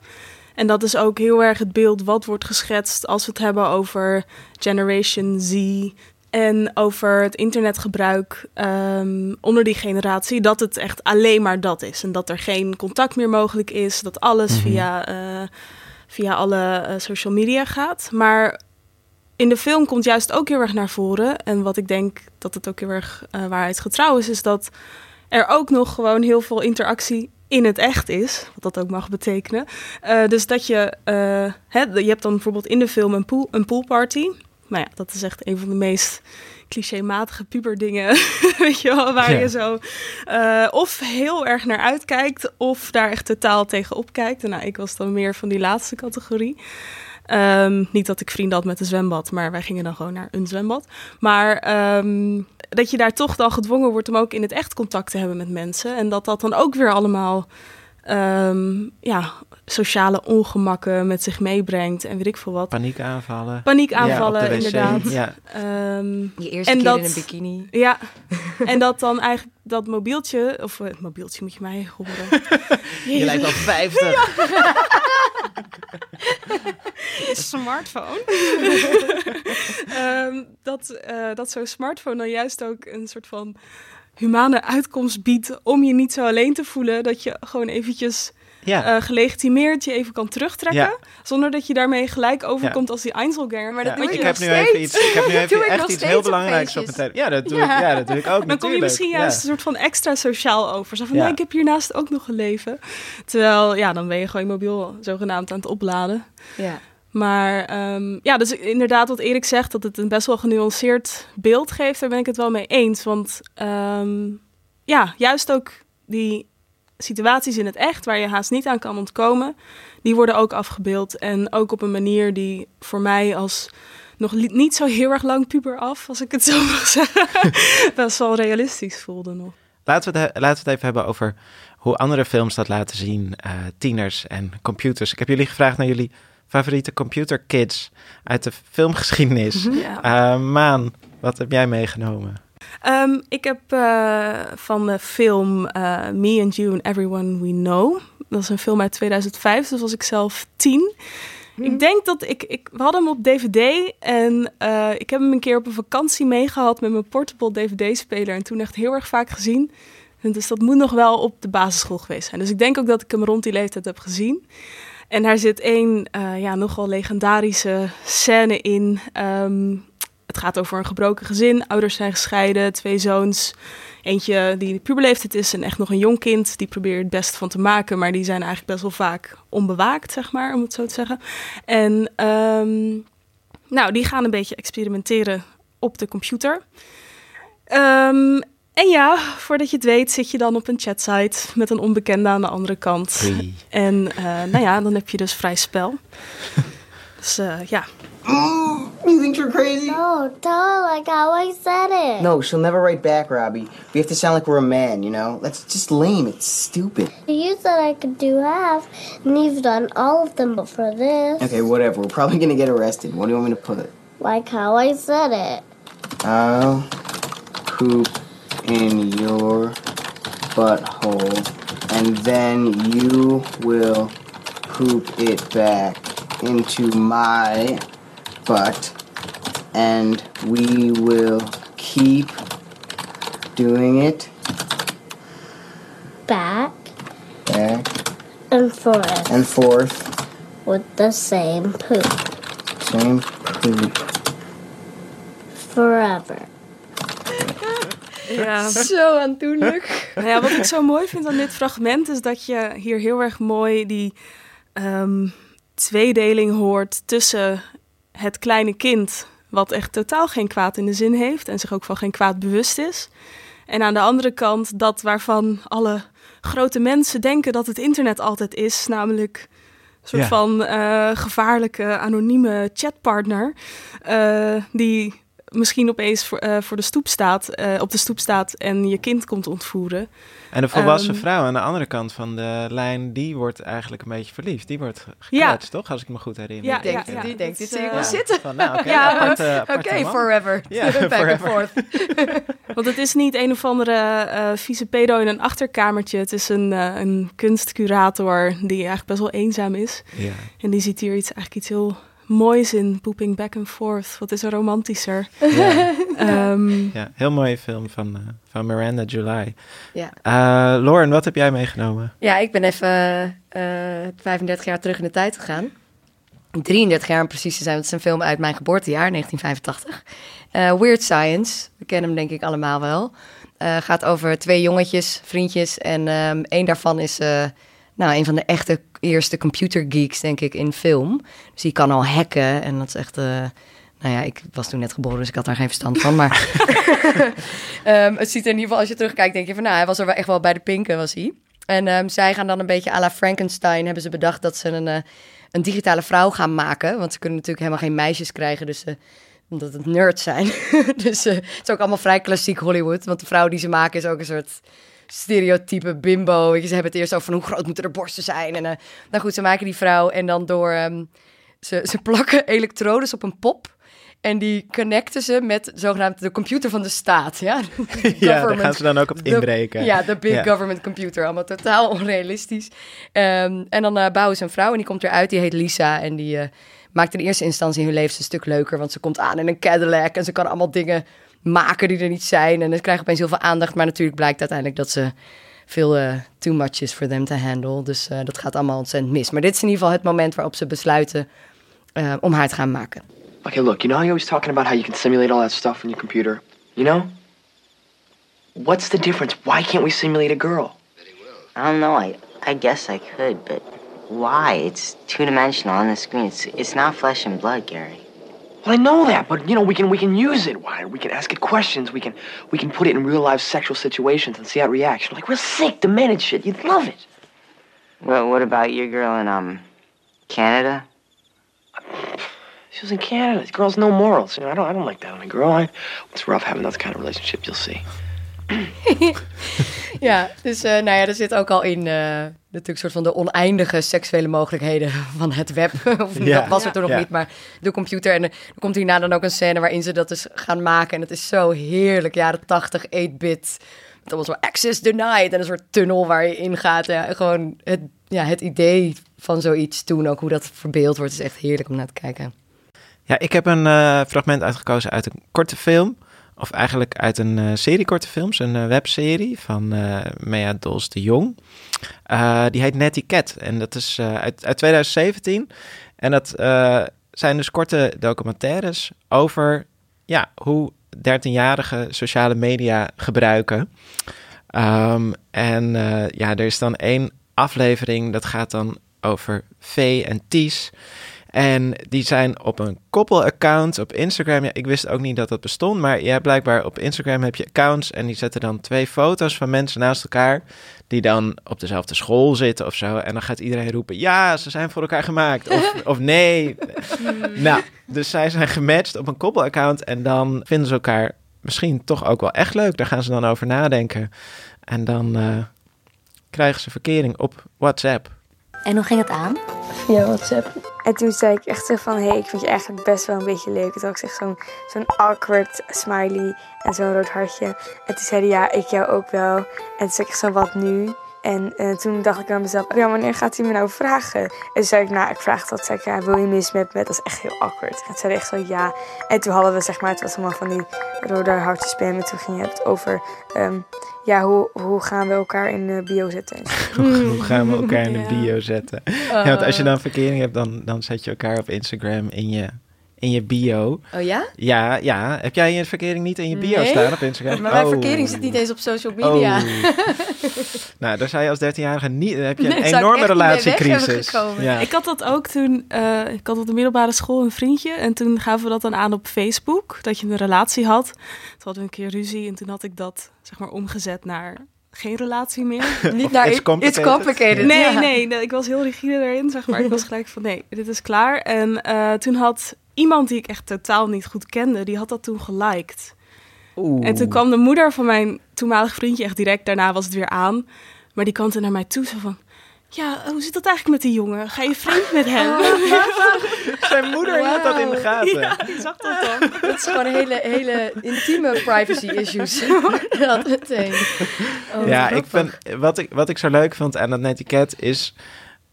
En dat is ook heel erg het beeld wat wordt geschetst als we het hebben over Generation Z, en over het internetgebruik um, onder die generatie, dat het echt alleen maar dat is. En dat er geen contact meer mogelijk is, dat alles mm -hmm. via, uh, via alle uh, social media gaat. Maar in de film komt juist ook heel erg naar voren. En wat ik denk dat het ook heel erg uh, waarheidsgetrouw is, is dat er ook nog gewoon heel veel interactie in het echt is, wat dat ook mag betekenen. Uh, dus dat je, uh, hè, je hebt dan bijvoorbeeld in de film een, pool, een poolparty nou ja, dat is echt een van de meest clichématige puberdingen, weet je wel, waar ja. je zo uh, of heel erg naar uitkijkt of daar echt totaal tegenop kijkt. En nou, ik was dan meer van die laatste categorie. Um, niet dat ik vrienden had met een zwembad, maar wij gingen dan gewoon naar een zwembad. Maar um, dat je daar toch dan gedwongen wordt om ook in het echt contact te hebben met mensen. En dat dat dan ook weer allemaal um, ja, sociale ongemakken met zich meebrengt en weet ik veel wat. Paniekaanvallen. Paniekaanvallen, ja, inderdaad. Ja. Um, Je eerste en keer dat, in een bikini. Ja, en dat dan eigenlijk dat mobieltje, of uh, mobieltje moet je mij horen. je lijkt al 50. smartphone. um, dat uh, dat zo'n smartphone dan juist ook een soort van humane uitkomst biedt om je niet zo alleen te voelen. Dat je gewoon eventjes ja. uh, gelegitimeerd je even kan terugtrekken. Ja. Zonder dat je daarmee gelijk overkomt ja. als die Einzelganger. Maar dat ja. ik, heb nu even iets, ik heb nu even echt iets heel belangrijks op mijn telefoon. Ja, dat doe, Ik, ja, dat doe ik ook Dan natuurlijk. kom je misschien juist een soort van extra sociaal over. Zo van, nee, ik heb hiernaast ook nog een leven. Terwijl, ja, dan ben je gewoon je mobiel zogenaamd aan het opladen. Ja. Maar um, ja, dus inderdaad wat Erik zegt, dat het een best wel genuanceerd beeld geeft, daar ben ik het wel mee eens. Want um, ja, juist ook die situaties in het echt, waar je haast niet aan kan ontkomen, die worden ook afgebeeld. En ook op een manier die voor mij als nog niet zo heel erg lang puber af, als ik het zo mag zeggen, best wel realistisch voelde nog. Laten we, het, laten we het even hebben over hoe andere films dat laten zien, uh, tieners en computers. Ik heb jullie gevraagd naar jullie favoriete computer kids uit de filmgeschiedenis. Ja. Uh, Maan, wat heb jij meegenomen? Um, ik heb uh, van de film uh, Me and You and Everyone We Know. Dat is een film uit 2005, dus was ik zelf tien. Hmm. Ik denk dat ik, ik... We hadden hem op DVD en uh, ik heb hem een keer op een vakantie meegehad met mijn portable DVD-speler. En toen echt heel erg vaak gezien. En dus dat moet nog wel op de basisschool geweest zijn. Dus ik denk ook dat ik hem rond die leeftijd heb gezien. En daar zit één uh, ja, nogal legendarische scène in. Um, het gaat over een gebroken gezin. Ouders zijn gescheiden, twee zoons. Eentje die puberleeftijd is en echt nog een jong kind. Die probeert het best van te maken, maar die zijn eigenlijk best wel vaak onbewaakt, zeg maar, om het zo te zeggen. En um, nou, die gaan een beetje experimenteren op de computer. Ehm, en ja, voordat je het weet zit je dan op een chatsite met een onbekende aan de andere kant. En eh, nou ja, dan heb je dus vrij spel. dus eh, ja, You think you're crazy? No, tell her like how I said it. No, she'll never write back, Robbie. We have to sound like we're a man, you know? That's just lame. It's stupid. You said I could do half, and you've done all of them before this. Okay, whatever. We're probably gonna get arrested. What do you want me to put? Like how I said it. I'll poop in your butthole, and then you will poop it back into my butt, and we will keep doing it Back back and forth and forth. with the same poop. Same poop. Forever. Ja. Zo aandoenlijk. Nou ja, wat ik zo mooi vind aan dit fragment is dat je hier heel erg mooi die ehm, tweedeling hoort tussen het kleine kind, wat echt totaal geen kwaad in de zin heeft en zich ook van geen kwaad bewust is. En aan de andere kant dat waarvan alle grote mensen denken dat het internet altijd is, namelijk een soort Ja. van eh, gevaarlijke anonieme chatpartner eh, die misschien opeens voor, eh, voor de stoep staat, eh, op de stoep staat en je kind komt ontvoeren. En de volwassen Ehm. vrouw aan de andere kant van de lijn, die wordt eigenlijk een beetje verliefd. Die wordt ge- Ja. gekletst, toch? Als ik me goed herinner. Ja, Ik denk, ja, dat die denkt, dit zie ik eh, wel Ja. zitten. Van, nou, oké, Ja, forever. Ja, Back and forth. Want het is niet een of andere eh vieze pedo in een achterkamertje. Het is een, een kunstcurator die eigenlijk best wel eenzaam is. Ja. En die ziet hier iets, eigenlijk iets heel moois in. Pooping back and forth. Wat is er romantischer? Ja. Ehm, ja, heel mooie film van, eh, van Miranda July. Ja. Eh, Lauren, wat heb jij meegenomen? Ja, ik ben even eh 35 jaar terug in de tijd gegaan. 33 jaar om precies te zijn, want het is een film uit mijn geboortejaar, 1985. Eh, Weird Science, we kennen hem denk ik allemaal wel. Eh, gaat over twee jongetjes, vriendjes. En ehm één daarvan is eh, nou, een van de echte eerste computergeeks, denk ik, in film. Dus die kan al hacken en dat is echt... eh, nou ja, ik was toen net geboren, dus ik had daar geen verstand van. Maar Ehm, het ziet er in ieder geval, als je terugkijkt, denk je van... nou, hij was er wel echt wel bij de pinken, was hij. En ehm, zij gaan dan een beetje à la Frankenstein... hebben ze bedacht dat ze een, eh, een digitale vrouw gaan maken. Want ze kunnen natuurlijk helemaal geen meisjes krijgen, dus... ze omdat het nerds zijn. dus eh, het is ook allemaal vrij klassiek Hollywood. Want de vrouw die ze maken is ook een soort stereotype bimbo. Weet je, ze hebben het eerst over van hoe groot moeten de borsten zijn. En eh, nou goed, ze maken die vrouw en dan door... ehm, ze, ze plakken elektrodes op een pop... En die connecten ze met zogenaamd de computer van de staat. Ja, Ja, daar gaan ze dan ook op de- inbreken. ja, de big Ja. government computer. Allemaal totaal onrealistisch. Ehm, en dan eh, bouwen ze een vrouw en die komt eruit. Die heet Lisa en die eh, maakt in eerste instantie hun leven een stuk leuker. Want ze komt aan in een Cadillac en ze kan allemaal dingen maken die er niet zijn. En ze krijgt opeens heel veel aandacht. Maar natuurlijk blijkt uiteindelijk dat ze veel eh, too much is for them to handle. Dus eh, dat gaat allemaal ontzettend mis. Maar dit is in ieder geval het moment waarop ze besluiten eh, om haar te gaan maken. Okay, look, you know how you're always talking about how you can simulate all that stuff in your computer? You know? What's the difference? Why can't we simulate a girl? I don't know. I I guess I could, but why? It's two dimensional on the screen. It's it's not flesh and blood, Gary. Well, I know that, but you know, we can we can use it. Why? We can ask it questions. We can we can put it in real life sexual situations and see how it reacts. Like real sick, demented shit. You'd love it. Well, what about your girl in um Canada? She was in Canada. This Girls no morals. You know, I don't I don't like that on a girl. I, it's rough having that kind of relationship. You'll see. Ja, dus eh, nou ja, er zit ook al in eh, natuurlijk een soort van de oneindige seksuele mogelijkheden van het web. of Ja. dat was het er nog Ja. niet, maar de computer. En eh, er komt hierna dan ook een scène waarin ze dat dus gaan maken. En het is zo heerlijk, jaren 80, 8-bit. Met allemaal zo access denied en een soort tunnel waar je in gaat. Ja, gewoon het, ja, het idee van zoiets toen, ook hoe dat verbeeld wordt, is echt heerlijk om naar te kijken. Ja, ik heb een eh, fragment uitgekozen uit een korte film. Of eigenlijk uit een eh, serie korte films. Een eh, webserie van eh Mea Dols de Jong. Die heet Netty Cat. En dat is uit, uit 2017. En dat zijn dus korte documentaires over ja, hoe 13-jarigen sociale media gebruiken. Ehm, en ja, er is dan één aflevering dat gaat dan over Vee en Ties. En die zijn op een koppelaccount op Instagram. Ja, ik wist ook niet dat dat bestond, maar ja, blijkbaar op Instagram heb je accounts en die zetten dan twee foto's van mensen naast elkaar die dan op dezelfde school zitten of zo. En dan gaat iedereen roepen, ja, ze zijn voor elkaar gemaakt. Of, of nee. nou, dus zij zijn gematcht op een koppelaccount en dan vinden ze elkaar misschien toch ook wel echt leuk. Daar gaan ze dan over nadenken. En dan eh, krijgen ze verkering op WhatsApp. En hoe ging het aan? Via WhatsApp. En toen zei ik echt zo van, hé, hey, ik vind je eigenlijk best wel een beetje leuk. En toen had ik zeg zo'n zo'n awkward smiley en zo'n rood hartje. En toen zei hij, ja, ik jou ook wel. En toen zei ik echt zo, wat nu? En eh, toen dacht ik aan mezelf, ja, wanneer gaat hij me nou vragen? En toen zei ik, nou, ik vraag dat. Zei ik, ja, wil je mis met me? Dat is echt heel awkward. En toen zei hij echt zo, ja. En toen hadden we, zeg maar, het was allemaal van die rode hartjes spam. En toen ging het over, ehm, ja, hoe, hoe gaan we elkaar in de bio zetten? Hoe gaan we elkaar in de bio zetten? Ja, want als je dan verkering hebt, dan, dan zet je elkaar op Instagram in je, in je bio. Oh ja? Ja, ja. Heb jij je verkering niet in je bio Nee. staan op Instagram? Maar mijn Oh. verkering zit niet eens op social media. Oh. nou, daar zou je als 13-jarige niet... Dan heb je een enorme relatiecrisis. Ja. Ik had dat ook toen, eh, ik had op de middelbare school een vriendje en toen gaven we dat dan aan op Facebook, dat je een relatie had. Toen hadden we een keer ruzie en toen had ik dat zeg maar omgezet naar geen relatie meer. Niet naar It's complicated. it's complicated, Nee, ja. nee, nee, ik was heel rigide erin, zeg maar. Ik was gelijk van nee, dit is klaar. En eh, toen had iemand die ik echt totaal niet goed kende, die had dat toen geliked. Oeh. En toen kwam de moeder van mijn toenmalig vriendje echt direct daarna was het weer aan. Maar die kwam toen naar mij toe zo van... Ja, hoe zit dat eigenlijk met die jongen? Ga je vreemd met hem? Zijn moeder had dat in de gaten. Ja, die zag dat dan. Dat is gewoon hele, hele intieme privacy issues. dat meteen. Oh, ja, wat ik vind, wat, ik, wat ik zo leuk vond aan dat netiquette is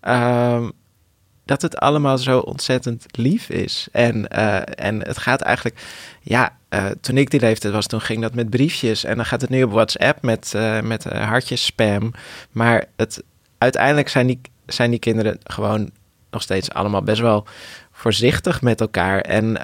ehm, dat het allemaal zo ontzettend lief is. En, eh, en het gaat eigenlijk, ja, eh, toen ik die leeftijd was, toen ging dat met briefjes. En dan gaat het nu op WhatsApp met, eh, met hartjes spam. Maar het, uiteindelijk zijn die, zijn die kinderen gewoon nog steeds allemaal best wel voorzichtig met elkaar. En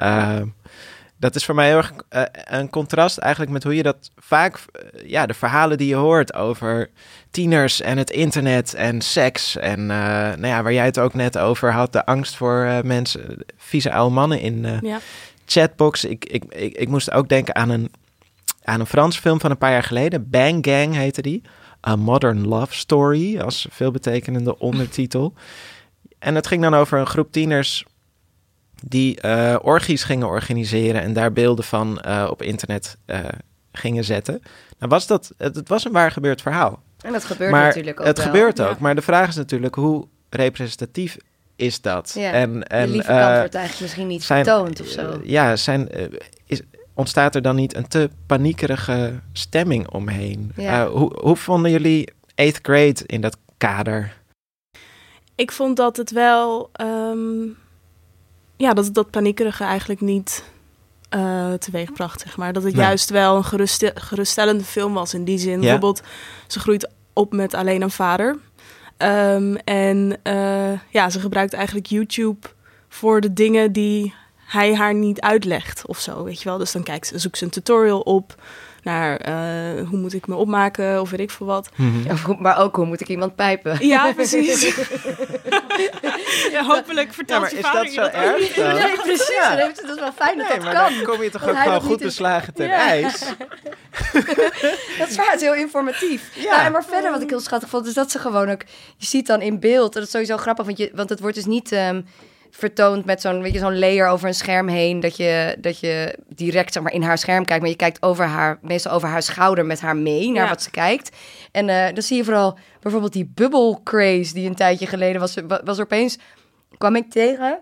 dat is voor mij heel erg eh, een contrast eigenlijk met hoe je dat vaak, eh, ja, de verhalen die je hoort over tieners en het internet en seks. En eh, nou ja, waar jij het ook net over had, de angst voor mensen, vieze oude mannen in Ja. chatbox. Ik, ik, ik, ik moest ook denken aan een, aan een Frans film van een paar jaar geleden. Bang Gang heette die. A Modern Love Story, als veelbetekenende ondertitel. En het ging dan over een groep tieners die eh, orgies gingen organiseren en daar beelden van eh, op internet eh, gingen zetten. Nou was dat, het, het was een waar gebeurd verhaal. En dat gebeurt maar natuurlijk ook Het wel. gebeurt Ja. ook, maar de vraag is natuurlijk hoe representatief is dat? Ja, en, de en, lieve eh, kant wordt eigenlijk misschien niet vertoond of zo. ja, zijn, is, ontstaat er dan niet een te paniekerige stemming omheen? Ja. Eh, hoe, hoe vonden jullie 8th grade in dat kader? Ik vond dat het wel, ehm, ja, dat het dat paniekerige eigenlijk niet eh teweegbracht, zeg maar. Dat het Nee. juist wel een gerustste- geruststellende film was in die zin. Ja. Bijvoorbeeld, ze groeit op met alleen een vader. Ehm, en eh, ja, ze gebruikt eigenlijk YouTube voor de dingen die hij haar niet uitlegt of zo, weet je wel. Dus dan kijkt ze, zoekt ze een tutorial op naar eh, hoe moet ik me opmaken of weet ik veel wat. Of hoe- maar ook hoe moet ik iemand pijpen? Ja, precies. ja, hopelijk vertelt maar je is vader dat je zo erg niet. Nee, precies. Ja. Dan heeft- Dat is wel fijn dat Nee, dat maar kan. dan kom je toch Dat ook dat goed is. beslagen ten Ja. ijs? dat is waar, het is heel informatief. Ja. en maar verder wat ik heel schattig vond, is dat ze gewoon ook... Je ziet dan in beeld, dat is sowieso grappig, want, je, want het wordt dus niet ehm, vertoond met zo'n weet je, zo'n layer over een scherm heen... Dat je, dat je direct zeg maar, in haar scherm kijkt, maar je kijkt over haar, meestal over haar schouder met haar mee naar Ja. wat ze kijkt. En eh, dan zie je vooral bijvoorbeeld die bubble craze die een tijdje geleden was. wa- Was er opeens, kwam ik tegen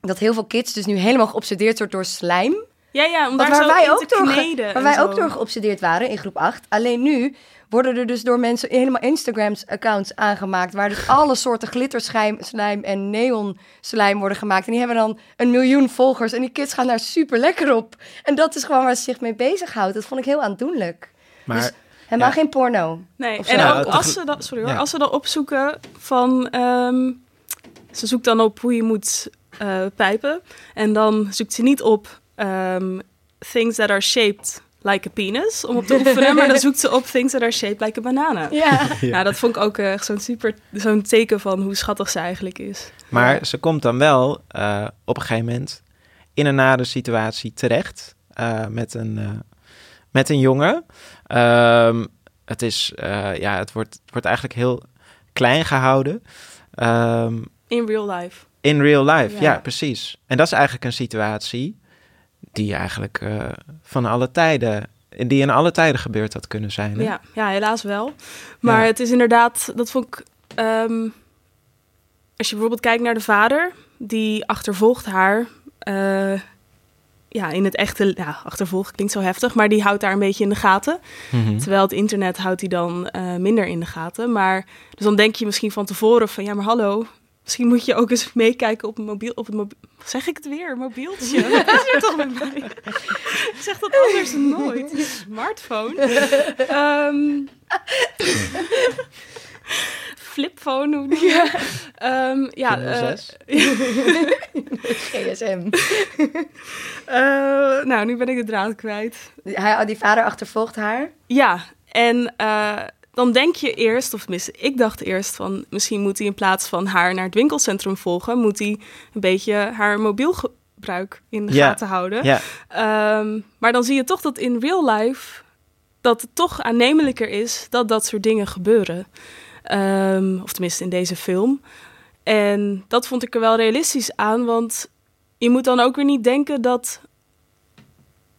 dat heel veel kids dus nu helemaal geobsedeerd wordt door slijm. Ja, ja, om Want daar waar zo wij in ook door, waar wij zo. ook door geobsedeerd waren in groep 8. Alleen nu worden er dus door mensen helemaal Instagrams-accounts aangemaakt... waar dus alle soorten glitterslijm slijm en neon slijm worden gemaakt. En die hebben dan een miljoen volgers en die kids gaan daar super lekker op. En dat is gewoon waar ze zich mee bezighoudt. Dat vond ik heel aandoenlijk. Maar, dus helemaal ja. geen porno. Nee, en ook als ze, dat, sorry hoor, ja. als ze dan opzoeken van... ehm, ze zoekt dan op hoe je moet eh, pijpen. En dan zoekt ze niet op ehm, things that are shaped like a penis om op te oefenen. maar dan zoekt ze op things that are shaped like a banana. Ja. Nou, dat vond ik ook echt zo'n super, zo'n teken van hoe schattig ze eigenlijk is. Maar ze komt dan wel eh, op een gegeven moment in een nare situatie terecht eh, met, een, eh, met een jongen. Ehm, het, is, eh, ja, het, wordt, het wordt eigenlijk heel klein gehouden. Ehm, In real life. in real life, ja. Ja. precies. En dat is eigenlijk een situatie die eigenlijk eh, van alle tijden, die in alle tijden gebeurd had kunnen zijn. Hè? Ja, ja, helaas wel. Maar Ja. het is inderdaad, dat vond ik. ehm, als je bijvoorbeeld kijkt naar de vader, die achtervolgt haar. eh, ja, in het echte, ja, achtervolgen klinkt zo heftig, maar die houdt daar een beetje in de gaten. Mhm. Terwijl het internet houdt hij dan eh, minder in de gaten. Maar dus dan denk je misschien van tevoren van ja, maar hallo, misschien moet je ook eens meekijken op een mobiel, op het mobiel. Zeg ik het weer, mobieltje? Wat is er toch met mij? Ik zeg dat anders nooit. Smartphone. Ehm flipphone, hoe noem je dat? Ehm, ja, Kinderen eh, zes. GSM. eh, nou, nu ben ik de draad kwijt. Hij, die vader achtervolgt haar. Ja, en eh, dan denk je eerst, of tenminste, ik dacht eerst van misschien moet hij in plaats van haar naar het winkelcentrum volgen, moet hij een beetje haar mobiel gebruik in de gaten houden. Ehm, maar dan zie je toch dat in real life dat het toch aannemelijker is dat dat soort dingen gebeuren. Ehm, of tenminste in deze film. En dat vond ik er wel realistisch aan, want je moet dan ook weer niet denken dat,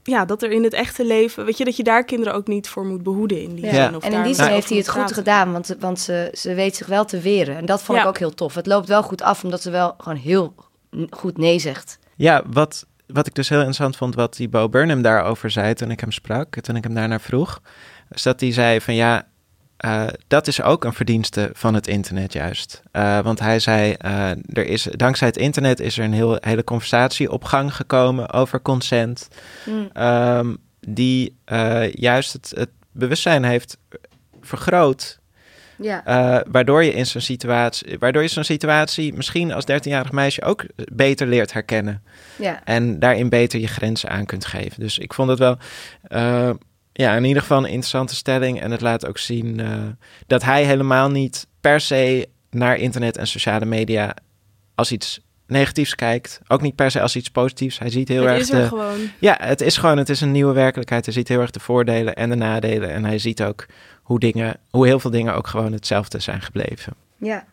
ja, dat er in het echte leven, weet je, dat je daar kinderen ook niet voor moet behoeden in die Ja. zin. Of En in die zin heeft hij het goed gedaan, want, want ze, ze weet zich wel te weren. En dat vond ik ook heel tof. Het loopt wel goed af, omdat ze wel gewoon heel goed nee zegt. Ja, wat, wat ik dus heel interessant vond, wat die Bo Burnham daarover zei toen ik hem sprak, toen ik hem daarnaar vroeg, is dat hij zei van ja, eh, dat is ook een verdienste van het internet juist. Eh, want hij zei, eh, er is, dankzij het internet is er een heel, hele conversatie op gang gekomen over consent, Mm. ehm, die juist het, het bewustzijn heeft vergroot Ja. waardoor je in zo'n situatie, waardoor je zo'n situatie misschien als 13-jarig meisje ook beter leert herkennen. Ja. En daarin beter je grenzen aan kunt geven. Dus ik vond het wel, ja, in ieder geval een interessante stelling. En het laat ook zien eh, dat hij helemaal niet per se naar internet en sociale media als iets negatiefs kijkt. Ook niet per se als iets positiefs. Hij ziet heel Het erg is er de, gewoon. Ja, het is gewoon, het is een nieuwe werkelijkheid. Hij ziet heel erg de voordelen en de nadelen. En hij ziet ook hoe dingen, hoe heel veel dingen ook gewoon hetzelfde zijn gebleven. Ja.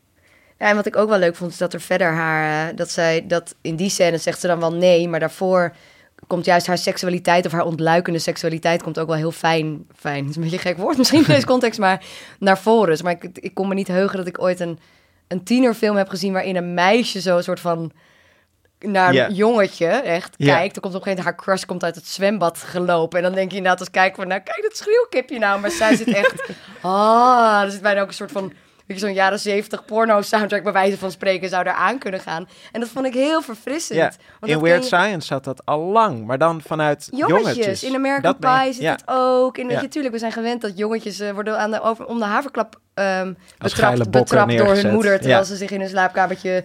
ja. En wat ik ook wel leuk vond, is dat er verder haar... eh, dat zij, dat in die scène zegt ze dan wel nee, maar daarvoor komt juist haar seksualiteit of haar ontluikende seksualiteit komt ook wel heel fijn, fijn, het is een beetje een gek woord misschien in deze context, maar naar voren. Dus, maar ik, ik kon me niet heugen dat ik ooit een, een tienerfilm heb gezien waarin een meisje zo een soort van naar een jongetje echt kijkt. Er komt op een gegeven moment haar crush komt uit het zwembad gelopen. En dan denk je inderdaad als kijker van, nou kijk dat schreeuwkipje nou. Maar zij zit echt, ah, er zit bijna ook een soort van, weet je, zo'n jaren zeventig porno soundtrack bij wijze van spreken zou er aan kunnen gaan. En dat vond ik heel verfrissend. Want in Weird je- Science zat dat al lang, maar dan vanuit Jongetjes, jongetjes. in American Dat Pie zit ja. het ook. En weet Ja. je, tuurlijk, we zijn gewend dat jongetjes eh, worden aan de, over, om de haverklap geile betrapt, betrapt door hun moeder... terwijl Ja. ze zich in hun slaapkamertje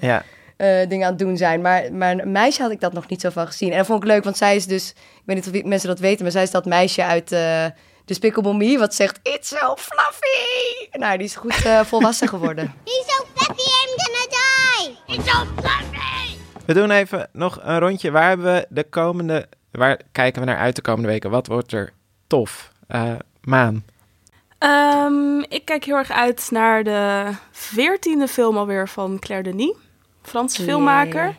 eh, dingen aan het doen zijn. Maar, maar een meisje had ik dat nog niet zo van gezien. En dat vond ik leuk, want zij is dus... Ik weet niet of mensen dat weten, maar zij is dat meisje uit uh, de Despicable Me... wat zegt, it's so fluffy! Nou, die is goed eh, volwassen geworden. He's so fluffy, I'm gonna die. It's so fluffy. We doen even nog een rondje. Waar hebben we de komende... Waar kijken we naar uit de komende weken? Wat wordt er tof? Eh, Maan. Ehm, ik kijk heel erg uit naar de veertiende film alweer van Claire Denis, Franse filmmaker.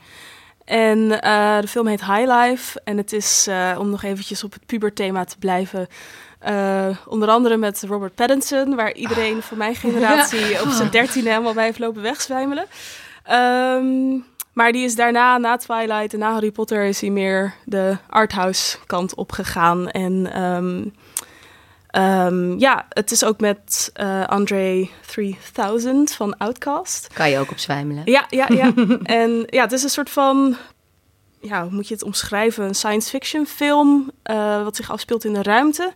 En eh, de film heet High Life. En het is, eh, om nog eventjes op het puberthema te blijven... eh, onder andere met Robert Pattinson... waar iedereen van mijn generatie op zijn dertiende helemaal bij heeft lopen wegzwijmelen. Ehm, maar die is daarna, na Twilight en na Harry Potter... is hij meer de arthouse kant opgegaan. En... ehm, Um, ja, het is ook met uh, Andre 3000 van Outcast. Kan je ook op zwijmelen. Ja, ja, ja. en ja, het is een soort van, ja, hoe moet je het omschrijven? Een science fiction film uh, wat zich afspeelt in de ruimte.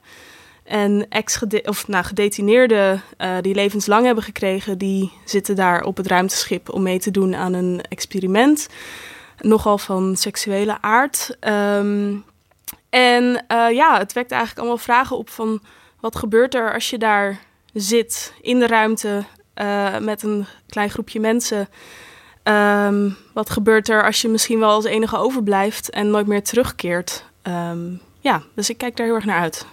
En ex of nou, gedetineerden uh, die levenslang hebben gekregen, die zitten daar op het ruimteschip om mee te doen aan een experiment. Nogal van seksuele aard. Um, En eh, ja, het wekt eigenlijk allemaal vragen op van wat gebeurt er als je daar zit in de ruimte eh, met een klein groepje mensen. Ehm, wat gebeurt er als je misschien wel als enige overblijft en nooit meer terugkeert? Ehm, ja, dus ik kijk daar heel erg naar uit.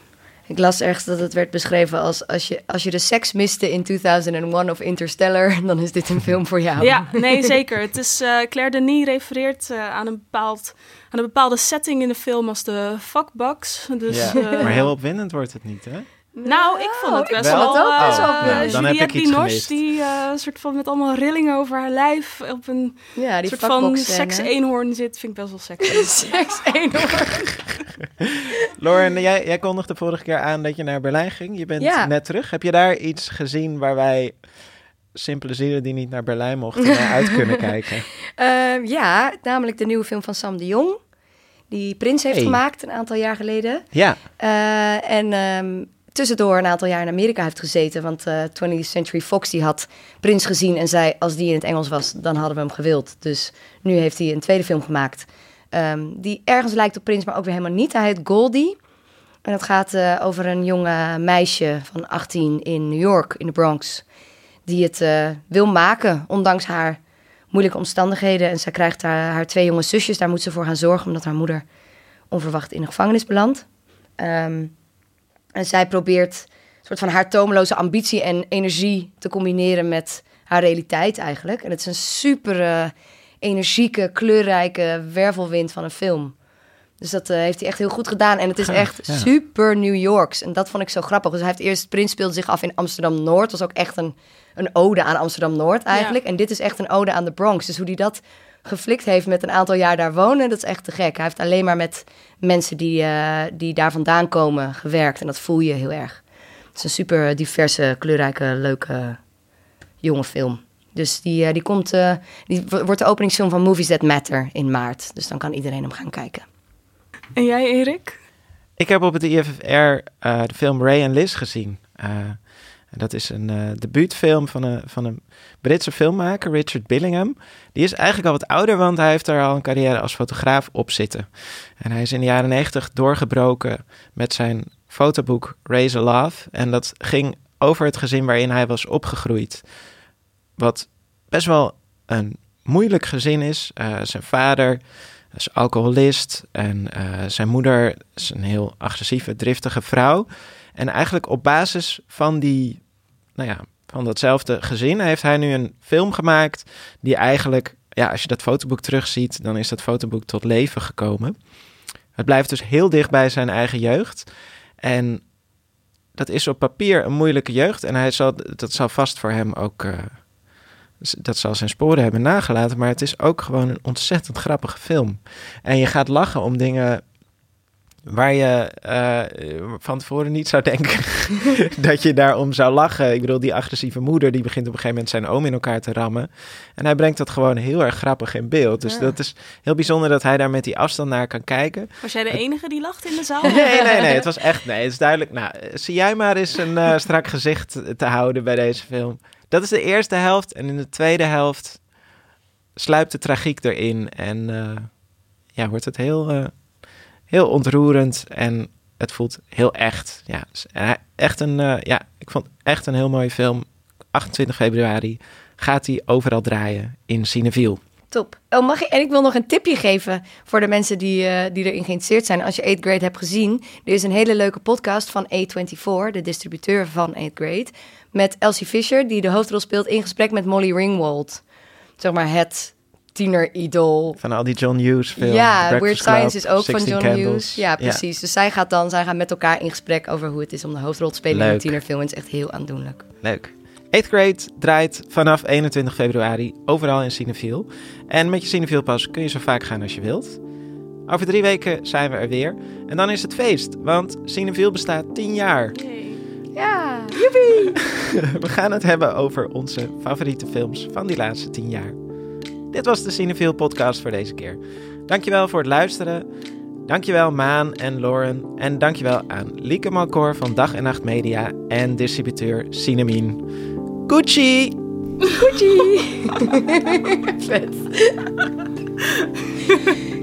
Ik las ergens dat het werd beschreven als als je, als je de seks miste in 2001 of Interstellar, dan is dit een film voor jou. Ja, nee, zeker. Het is, eh, Claire Denis refereert eh, aan, een bepaald, aan een bepaalde setting in de film als de fuckbox. Dus, Ja, eh, maar heel opwindend wordt het niet, hè? Nou, ik vond het ik best vond wel. het ook eh, wel eh, Nou, dan heb Juliette ik iets Binoche, gemist. die eh, soort van met allemaal rillingen over haar lijf op een Ja, die soort van seks-eenhoorn zit, vind ik best wel sexy. Seks-eenhoorn. Lauren, jij, jij kondigde vorige keer aan dat je naar Berlijn ging. Je bent Ja. net terug. Heb je daar iets gezien waar wij simpele zielen die niet naar Berlijn mochten naar uit kunnen kijken? Ehm, ja, namelijk de nieuwe film van Sam de Jong. Die Prins heeft Hey. gemaakt een aantal jaar geleden. Ja, Eh, en ehm, tussendoor een aantal jaar in Amerika heeft gezeten. Want eh 20th Century Fox die had Prins gezien en zei... als die in het Engels was, dan hadden we hem gewild. Dus nu heeft hij een tweede film gemaakt... ehm, die ergens lijkt op Prins, maar ook weer helemaal niet. Hij heet Goldie. En het gaat eh, over een jonge meisje van 18 in New York, in de Bronx... die het eh, wil maken, ondanks haar moeilijke omstandigheden. En zij krijgt haar, haar twee jonge zusjes, daar moet ze voor gaan zorgen... omdat haar moeder onverwacht in de gevangenis belandt. Ehm, en zij probeert een soort van haar tomeloze ambitie en energie te combineren met haar realiteit eigenlijk. En het is een super energieke, kleurrijke wervelwind van een film. Dus dat eh, heeft hij echt heel goed gedaan. En het is echt ja. super New Yorks. En dat vond ik zo grappig. Dus hij heeft eerst, Prins speelde zich af in Amsterdam-Noord. Dat was ook echt een, een ode aan Amsterdam-Noord eigenlijk. En dit is echt een ode aan de Bronx. Dus hoe hij dat geflikt heeft met een aantal jaar daar wonen, dat is echt te gek. Hij heeft alleen maar met mensen die, eh, die daar vandaan komen gewerkt. En dat voel je heel erg. Het is een super diverse, kleurrijke, leuke jonge film. Dus die, eh, die, komt, eh, die wordt de openingsfilm van Movies That Matter in maart. Dus dan kan iedereen hem gaan kijken. En jij, Erik? ik heb op het IFFR eh, de film Ray en Liz gezien. En dat is een eh, debuutfilm van een, van een Britse filmmaker, Richard Billingham. Die is eigenlijk al wat ouder, want hij heeft daar al een carrière als fotograaf op zitten. En hij is in de jaren negentig doorgebroken met zijn fotoboek Raise a Love. En dat ging over het gezin waarin hij was opgegroeid. Wat best wel een moeilijk gezin is. Eh, zijn vader is alcoholist en eh, zijn moeder is een heel agressieve, driftige vrouw. En eigenlijk op basis van die, nou ja, van datzelfde gezin heeft hij nu een film gemaakt die eigenlijk, ja, als je dat fotoboek terugziet, dan is dat fotoboek tot leven gekomen. Het blijft dus heel dicht bij zijn eigen jeugd. En dat is op papier een moeilijke jeugd. En hij zal, dat zal vast voor hem ook. eh, dat zal zijn sporen hebben nagelaten. Maar het is ook gewoon een ontzettend grappige film. En je gaat lachen om dingen waar je eh, van tevoren niet zou denken dat je daarom zou lachen. Ik bedoel, die agressieve moeder die begint op een gegeven moment zijn oom in elkaar te rammen. En hij brengt dat gewoon heel erg grappig in beeld. Dus Ja. dat is heel bijzonder dat hij daar met die afstand naar kan kijken. Was jij de enige die lachte in de zaal? Nee, nee, nee. Het was echt. Nee, het is duidelijk. Nou, eh, zie jij maar eens een eh, strak gezicht te houden bij deze film. Dat is de eerste helft. En in de tweede helft sluipt de tragiek erin. En ja, wordt het heel, heel ontroerend. En het voelt heel echt. Ja, dus, eh, echt een. eh, ja, ik vond echt een heel mooie film. 28 februari gaat hij overal draaien in Cineviel. Top. Oh, mag ik, en ik wil nog een tipje geven voor de mensen die, eh, die erin geïnteresseerd zijn. Als je 8th Grade hebt gezien, er is een hele leuke podcast van A24, de distributeur van 8th Grade, met Elsie Fisher, die de hoofdrol speelt in gesprek met Molly Ringwald. Zeg maar het tiener-idool. Van al die John Hughes films. Ja, Breakfast Weird Club, Science is ook van 16 John Candles. Hughes. Ja, precies. Dus zij, gaat dan, zij gaan met elkaar in gesprek over hoe het is om de hoofdrol te spelen in een tienerfilm. Het is echt heel aandoenlijk. Leuk. 8th Grade draait vanaf 21 februari overal in Cinefiel. En met je Cinefiel pas kun je zo vaak gaan als je wilt. Over drie weken zijn we er weer. En dan is het feest, want Cinefiel bestaat 10 jaar. Ja, joepie! We gaan het hebben over onze favoriete films van die laatste 10 jaar. Dit was de Cinefiel podcast voor deze keer. Dankjewel voor het luisteren. Dankjewel Maan en Lauren. En dankjewel aan Lieke Malcor van Dag en Nacht Media en distributeur Cinemien. Gucci! Gucci! Vet.